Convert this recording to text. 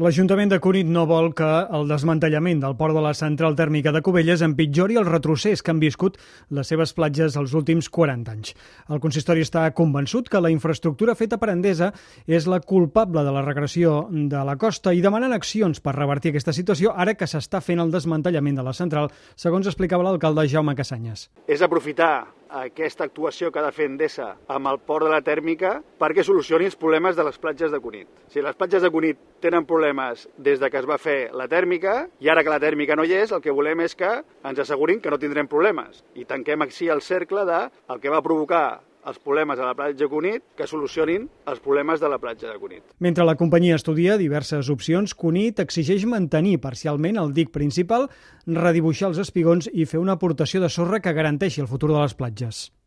L'Ajuntament de Cunit no vol que el desmantellament del port de la central tèrmica de Cubelles empitjori el retrocés que han viscut les seves platges els últims 40 anys. El consistori està convençut que la infraestructura feta per Endesa és la culpable de la regressió de la costa i demanen accions per revertir aquesta situació ara que s'està fent el desmantellament de la central, segons explicava l'alcalde Jaume Casanyes. És aprofitar aquesta actuació que ha de fer Endesa amb el port de la tèrmica perquè solucioni els problemes de les platges de Cunit. Si les platges de Cunit tenen problemes des de que es va fer la tèrmica i ara que la tèrmica no hi és, el que volem és que ens assegurin que no tindrem problemes i tanquem així el cercle de el que va provocar els problemes a la platja de Cunit que solucionin els problemes de la platja de Cunit. Mentre la companyia estudia diverses opcions, Cunit exigeix mantenir parcialment el dic principal, redibuixar els espigons i fer una aportació de sorra que garanteixi el futur de les platges.